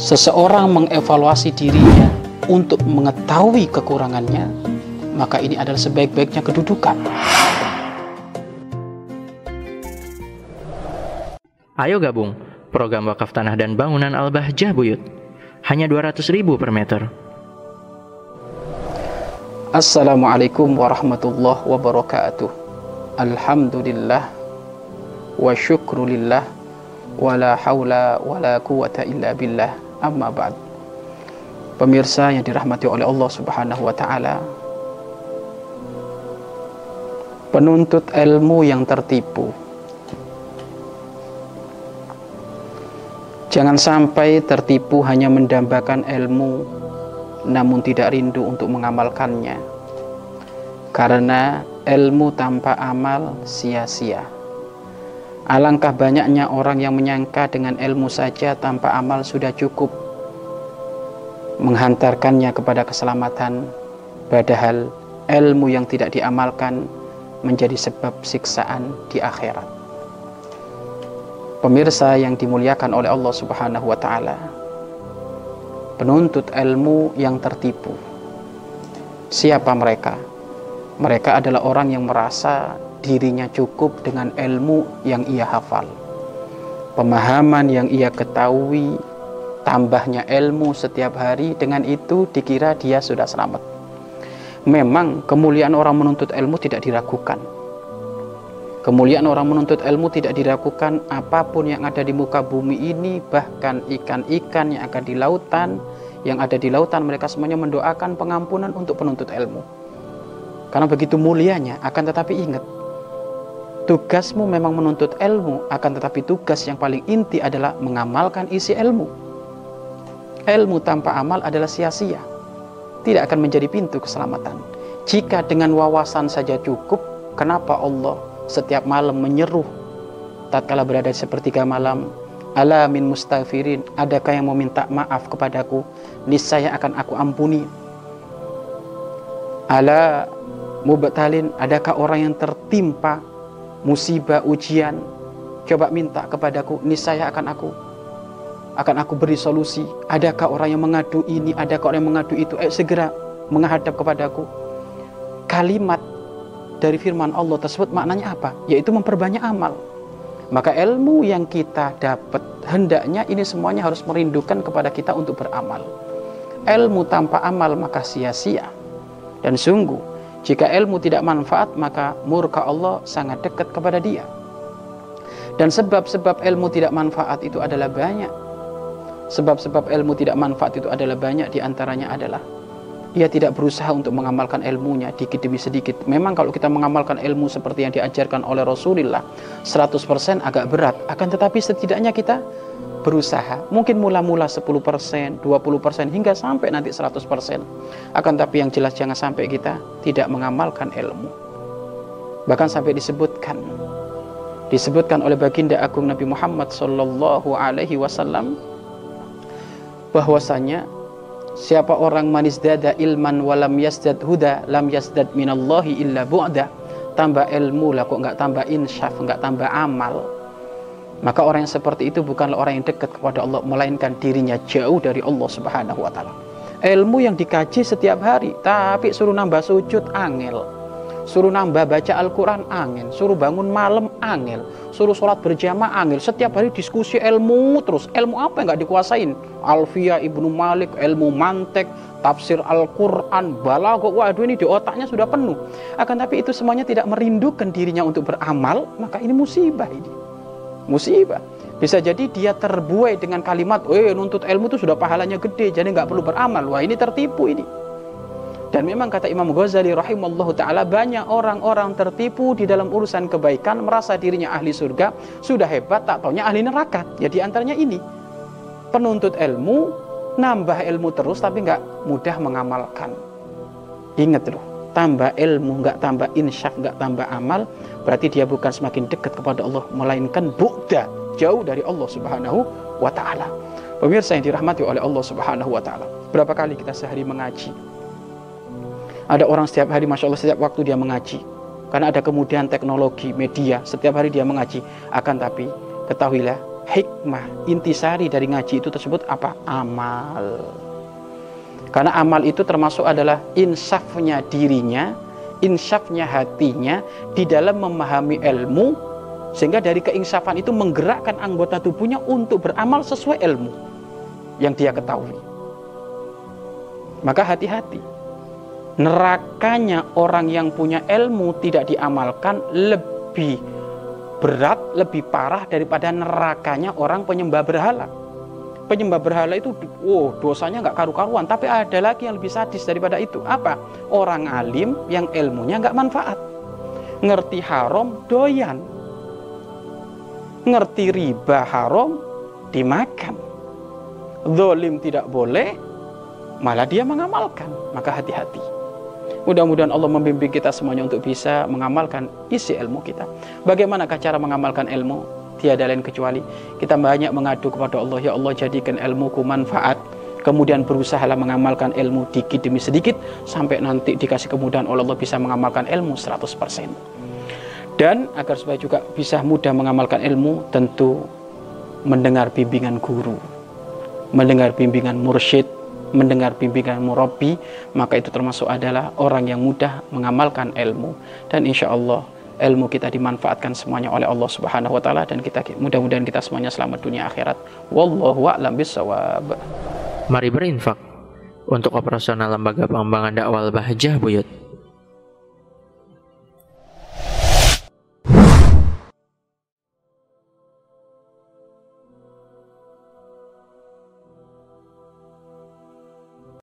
seseorang mengevaluasi dirinya untuk mengetahui kekurangannya, maka ini adalah sebaik-baiknya kedudukan. Ayo gabung program wakaf tanah dan bangunan Al-Bahjah Buyut. Hanya 200 ribu per meter. Assalamualaikum warahmatullahi wabarakatuh. Alhamdulillah wa syukrulillah wa la hawla wa la quwata illa billah amma ba'd. Pemirsa yang dirahmati oleh Allah Subhanahu wa taala. Penuntut ilmu yang tertipu Jangan sampai tertipu hanya mendambakan ilmu namun tidak rindu untuk mengamalkannya. Karena ilmu tanpa amal sia-sia. Alangkah banyaknya orang yang menyangka dengan ilmu saja tanpa amal sudah cukup menghantarkannya kepada keselamatan, padahal ilmu yang tidak diamalkan menjadi sebab siksaan di akhirat. Pemirsa yang dimuliakan oleh Allah Subhanahu wa taala. Penuntut ilmu yang tertipu. Siapa mereka? Mereka adalah orang yang merasa dirinya cukup dengan ilmu yang ia hafal. Pemahaman yang ia ketahui, tambahnya ilmu setiap hari, dengan itu dikira dia sudah selamat. Memang kemuliaan orang menuntut ilmu tidak diragukan Kemuliaan orang menuntut ilmu tidak diragukan apa pun yang ada di muka bumi ini, bahkan ikan-ikan yang ada di lautan, yang ada di lautan mereka semuanya mendoakan pengampunan untuk penuntut ilmu. Karena begitu mulianya, akan tetapi ingat, tugasmu memang menuntut ilmu, akan tetapi tugas yang paling inti adalah mengamalkan isi ilmu. Ilmu tanpa amal adalah sia-sia, tidak akan menjadi pintu keselamatan. Jika dengan wawasan saja cukup, kenapa Allah setiap malam menyeru tatkala berada di sepertiga malam ala min mustaghfirin adakah yang mau minta maaf kepadaku niscaya akan aku ampuni ala mubtalin adakah orang yang tertimpa musibah ujian coba minta kepadaku niscaya akan aku akan aku beri solusi adakah orang yang mengadu ini adakah orang yang mengadu itu eh segera menghadap kepadaku kalimat dari firman Allah tersebut maknanya apa? Yaitu memperbanyak amal. Maka ilmu yang kita dapat hendaknya ini semuanya harus merindukan kepada kita untuk beramal. Ilmu tanpa amal maka sia-sia. Dan sungguh, jika ilmu tidak manfaat maka murka Allah sangat dekat kepada dia. Dan sebab-sebab ilmu tidak manfaat itu adalah banyak. Sebab-sebab ilmu tidak manfaat itu adalah banyak di antaranya adalah ia tidak berusaha untuk mengamalkan ilmunya dikit demi sedikit. Memang kalau kita mengamalkan ilmu seperti yang diajarkan oleh Rasulullah 100% agak berat. Akan tetapi setidaknya kita berusaha. Mungkin mula-mula 10%, 20% hingga sampai nanti 100%. Akan tapi yang jelas jangan sampai kita tidak mengamalkan ilmu. Bahkan sampai disebutkan disebutkan oleh baginda agung Nabi Muhammad sallallahu alaihi wasallam bahwasanya Siapa orang manis dada ilman walam yasdad huda lam yasdad minallahi illa bu'da. Tambah ilmu lah kok nggak tambah insyaf, nggak tambah amal. Maka orang yang seperti itu bukanlah orang yang dekat kepada Allah melainkan dirinya jauh dari Allah Subhanahu wa taala. Ilmu yang dikaji setiap hari, tapi suruh nambah sujud angel. Suruh nambah baca Al-Quran angel, suruh bangun malam angel, suruh sholat berjamaah angel. Setiap hari diskusi ilmu terus. Ilmu apa yang nggak dikuasain? Alfia Ibnu Malik, ilmu mantek, tafsir Al-Quran, balago. Waduh ini di otaknya sudah penuh. Akan tapi itu semuanya tidak merindukan dirinya untuk beramal, maka ini musibah ini. Musibah. Bisa jadi dia terbuai dengan kalimat, eh nuntut ilmu itu sudah pahalanya gede, jadi nggak perlu beramal. Wah ini tertipu ini. Dan memang kata Imam Ghazali rahimallahu taala banyak orang-orang tertipu di dalam urusan kebaikan merasa dirinya ahli surga, sudah hebat tak taunya ahli neraka. Ya di antaranya ini penuntut ilmu nambah ilmu terus tapi nggak mudah mengamalkan. Ingat loh, tambah ilmu nggak tambah insyaf nggak tambah amal berarti dia bukan semakin dekat kepada Allah melainkan bukda jauh dari Allah Subhanahu wa taala. Pemirsa yang dirahmati oleh Allah Subhanahu wa taala. Berapa kali kita sehari mengaji? Ada orang setiap hari Masya Allah setiap waktu dia mengaji. Karena ada kemudian teknologi, media, setiap hari dia mengaji. Akan tapi ketahuilah hikmah intisari dari ngaji itu tersebut apa amal karena amal itu termasuk adalah insafnya dirinya insafnya hatinya di dalam memahami ilmu sehingga dari keinsafan itu menggerakkan anggota tubuhnya untuk beramal sesuai ilmu yang dia ketahui maka hati-hati nerakanya orang yang punya ilmu tidak diamalkan lebih berat, lebih parah daripada nerakanya orang penyembah berhala. Penyembah berhala itu, oh dosanya nggak karu-karuan. Tapi ada lagi yang lebih sadis daripada itu. Apa? Orang alim yang ilmunya nggak manfaat. Ngerti haram, doyan. Ngerti riba haram, dimakan. Zolim tidak boleh, malah dia mengamalkan. Maka hati-hati. Mudah-mudahan Allah membimbing kita semuanya untuk bisa mengamalkan isi ilmu kita. Bagaimanakah cara mengamalkan ilmu? Tiada lain kecuali kita banyak mengadu kepada Allah, ya Allah jadikan ilmuku manfaat. Kemudian berusahalah mengamalkan ilmu dikit demi sedikit sampai nanti dikasih kemudahan oleh Allah bisa mengamalkan ilmu 100%. Dan agar supaya juga bisa mudah mengamalkan ilmu tentu mendengar bimbingan guru, mendengar bimbingan mursyid, mendengar bimbingan murabi maka itu termasuk adalah orang yang mudah mengamalkan ilmu dan insya Allah ilmu kita dimanfaatkan semuanya oleh Allah Subhanahu wa taala dan kita mudah-mudahan kita semuanya selamat dunia akhirat. Wallahu a'lam bisawab mari berinfak. Untuk operasional lembaga pengembangan dakwah Bahjah Buyut